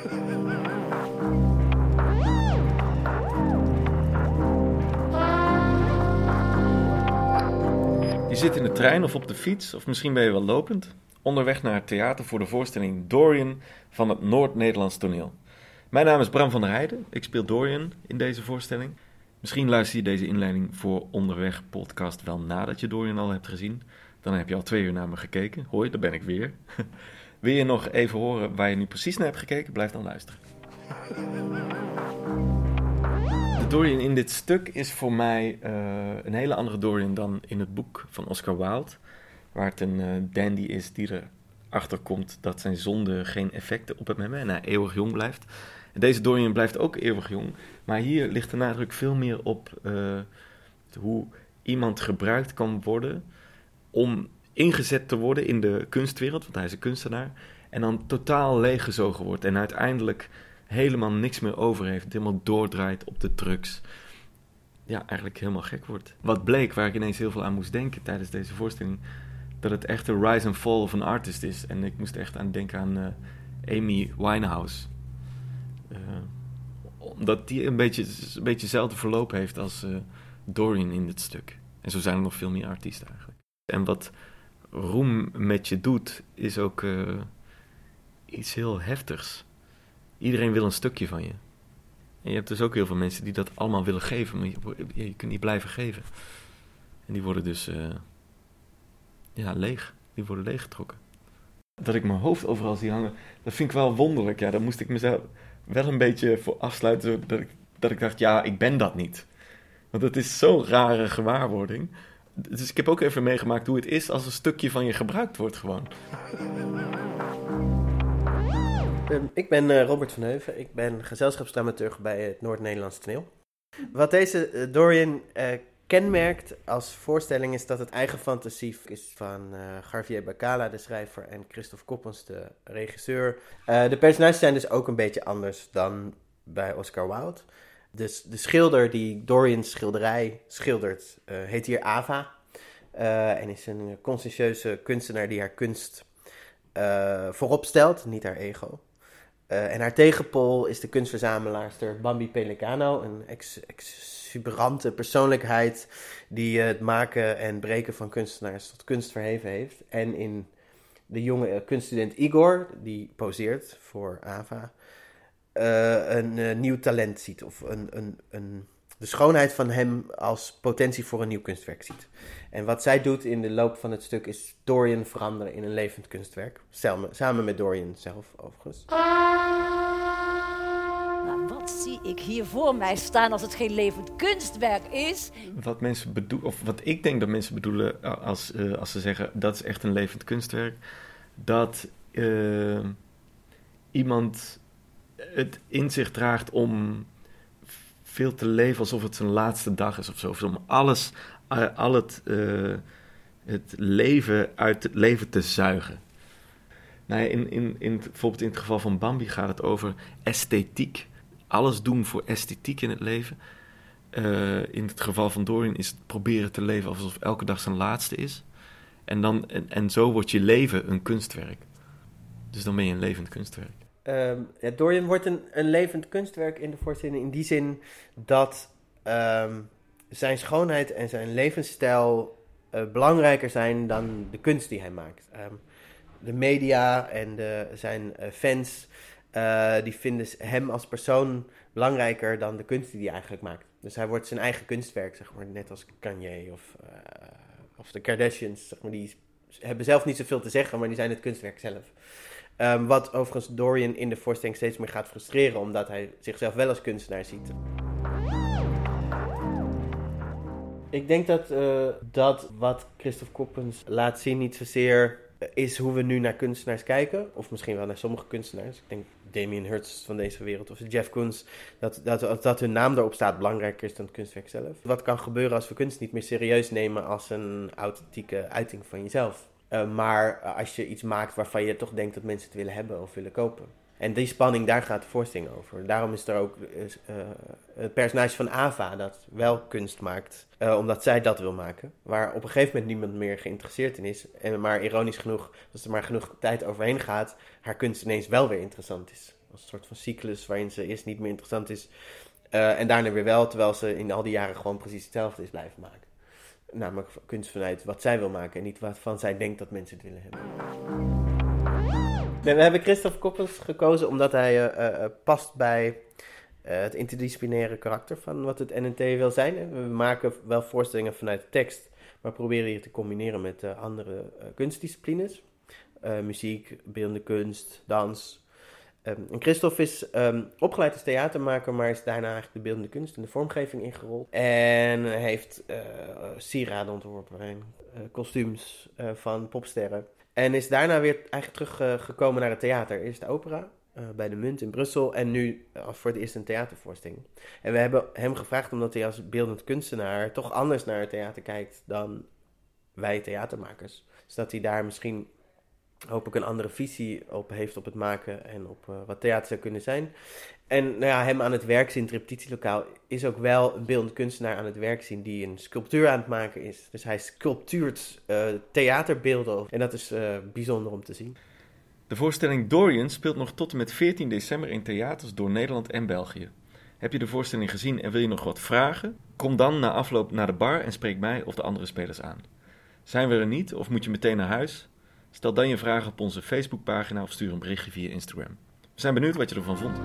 Je zit in de trein of op de fiets, of misschien ben je wel lopend, onderweg naar het theater voor de voorstelling Dorian van het Noord-Nederlands toneel. Mijn naam is Bram van der Heijden, ik speel Dorian in deze voorstelling. Misschien luister je deze inleiding voor Onderweg podcast wel nadat je Dorian al hebt gezien. Dan heb je al twee uur naar me gekeken. Hoi, daar ben ik weer. Wil je nog even horen waar je nu precies naar hebt gekeken? Blijf dan luisteren. De Dorian in dit stuk is voor mij uh, een hele andere Dorian dan in het boek van Oscar Wilde. Waar het een uh, dandy is die erachter komt dat zijn zonden geen effecten op hem hebben en hij eeuwig jong blijft. Deze Dorian blijft ook eeuwig jong. Maar hier ligt de nadruk veel meer op uh, hoe iemand gebruikt kan worden om ingezet te worden in de kunstwereld, want hij is een kunstenaar, en dan totaal leeggezogen wordt en uiteindelijk helemaal niks meer over heeft, helemaal doordraait op de drugs. Ja, eigenlijk helemaal gek wordt. Wat bleek, waar ik ineens heel veel aan moest denken tijdens deze voorstelling, dat het echt een rise and fall of een artist is. En ik moest echt aan denken aan uh, Amy Winehouse. Uh, omdat die een beetje, een beetje hetzelfde verloop heeft als uh, Dorian in dit stuk. En zo zijn er nog veel meer artiesten eigenlijk. En wat roem met je doet, is ook uh, iets heel heftigs. Iedereen wil een stukje van je. En je hebt dus ook heel veel mensen die dat allemaal willen geven, maar je, je kunt niet blijven geven. En die worden dus uh, ja, leeg. Die worden leeggetrokken. Dat ik mijn hoofd overal zie hangen, dat vind ik wel wonderlijk. Ja, daar moest ik mezelf wel een beetje voor afsluiten. Dat ik, dat ik dacht, ja, ik ben dat niet. Want het is zo'n rare gewaarwording. Dus ik heb ook even meegemaakt hoe het is als een stukje van je gebruikt wordt gewoon. Um, ik ben uh, Robert van Heuven. Ik ben gezelschapsdramaturg bij het Noord-Nederlands toneel. Wat deze uh, Dorian uh, kenmerkt als voorstelling is dat het eigen fantasie is van Javier Bacala, de schrijver, en Christophe Koppens, de regisseur. de personages zijn dus ook een beetje anders dan bij Oscar Wilde. Dus de schilder die Dorian's schilderij schildert, uh, heet hier Ava. Uh, en is een conscientieuze kunstenaar die haar kunst uh, voorop stelt, niet haar ego. en haar tegenpol is de kunstverzamelaarster Bambi Pelicano, een ex exuberante persoonlijkheid die het maken en breken van kunstenaars tot kunst verheven heeft. En in de jonge kunststudent Igor, die poseert voor Ava, uh, een uh, nieuw talent ziet. Of een, een, een, de schoonheid van hem als potentie voor een nieuw kunstwerk ziet. En wat zij doet in de loop van het stuk is Dorian veranderen in een levend kunstwerk. Samen, samen met Dorian zelf, overigens. Nou, wat zie ik hier voor mij staan als het geen levend kunstwerk is? Wat mensen bedoelen, of wat ik denk dat mensen bedoelen als, uh, als ze zeggen dat is echt een levend kunstwerk, dat iemand het in zich draagt om veel te leven alsof het zijn laatste dag is of zo. Om alles, al het, uh, het leven uit het leven te zuigen. Nou in, in, in, bijvoorbeeld in het geval van Bambi gaat het over esthetiek. Alles doen voor esthetiek in het leven. Uh, in het geval van Dorian is het proberen te leven alsof elke dag zijn laatste is. En, dan, en, en zo wordt je leven een kunstwerk. Dus dan ben je een levend kunstwerk. Ja, Dorian wordt een, een levend kunstwerk in de voorstelling in die zin dat um, zijn schoonheid en zijn levensstijl uh, belangrijker zijn dan de kunst die hij maakt. Um, de media en zijn uh, fans uh, die vinden hem als persoon belangrijker dan de kunst die hij eigenlijk maakt. Dus hij wordt zijn eigen kunstwerk, zeg maar, net als Kanye of, of de Kardashians. Zeg maar, die hebben zelf niet zoveel te zeggen, maar die zijn het kunstwerk zelf. Um, wat overigens Dorian in de voorstelling steeds meer gaat frustreren, omdat hij zichzelf wel als kunstenaar ziet. Ik denk dat uh, dat wat Christophe Koppens laat zien niet zozeer is hoe we nu naar kunstenaars kijken. Of misschien wel naar sommige kunstenaars. Ik denk Damien Hirst van deze wereld of Jeff Koons. Dat, dat, dat hun naam erop staat belangrijker is dan het kunstwerk zelf. Wat kan gebeuren als we kunst niet meer serieus nemen als een authentieke uiting van jezelf? Uh, maar als je iets maakt waarvan je toch denkt dat mensen het willen hebben of willen kopen. En die spanning, daar gaat de voorstelling over. Daarom is er ook uh, het personage van Ava dat wel kunst maakt, uh, omdat zij dat wil maken. Waar op een gegeven moment niemand meer geïnteresseerd in is. En maar ironisch genoeg, als er maar genoeg tijd overheen gaat, haar kunst ineens wel weer interessant is. Als een soort van cyclus waarin ze eerst niet meer interessant is. eh, en daarna weer wel, terwijl ze in al die jaren gewoon precies hetzelfde is blijven maken. Namelijk kunst vanuit wat zij wil maken en niet waarvan zij denkt dat mensen het willen hebben. We hebben Christophe Koppels gekozen omdat hij eh, eh, past bij eh, het interdisciplinaire karakter van wat het NNT wil zijn. We maken wel voorstellingen vanuit de tekst, maar proberen hier te combineren met eh, andere eh, kunstdisciplines. Eh, muziek, beeldende kunst, dans. En Christophe is ehm, opgeleid als theatermaker, maar is daarna eigenlijk de beeldende kunst en de vormgeving ingerold. En heeft eh, sieraden ontworpen en eh, kostuums eh, van popsterren. En is daarna weer eigenlijk teruggekomen naar het theater. Eerst de opera eh, bij de Munt in Brussel en nu eh, voor het eerst een theatervoorstelling. En we hebben hem gevraagd omdat hij als beeldend kunstenaar toch anders naar het theater kijkt dan wij theatermakers. Dus dat hij daar misschien hoop ik een andere visie op heeft op het maken en op eh, wat theater zou kunnen zijn. En nou ja, hem aan het werk zien, het repetitielokaal, is ook wel een beeldend kunstenaar aan het werk zien die een sculptuur aan het maken is. Dus hij sculptuurt eh, theaterbeelden en dat is eh, bijzonder om te zien. De voorstelling Dorian speelt nog tot en met 14 december in theaters door Nederland en België. Heb je de voorstelling gezien en wil je nog wat vragen? Kom dan na afloop naar de bar en spreek mij of de andere spelers aan. Zijn we er niet of moet je meteen naar huis? Stel dan je vragen op onze Facebookpagina of stuur een berichtje via Instagram. We zijn benieuwd wat je ervan vond.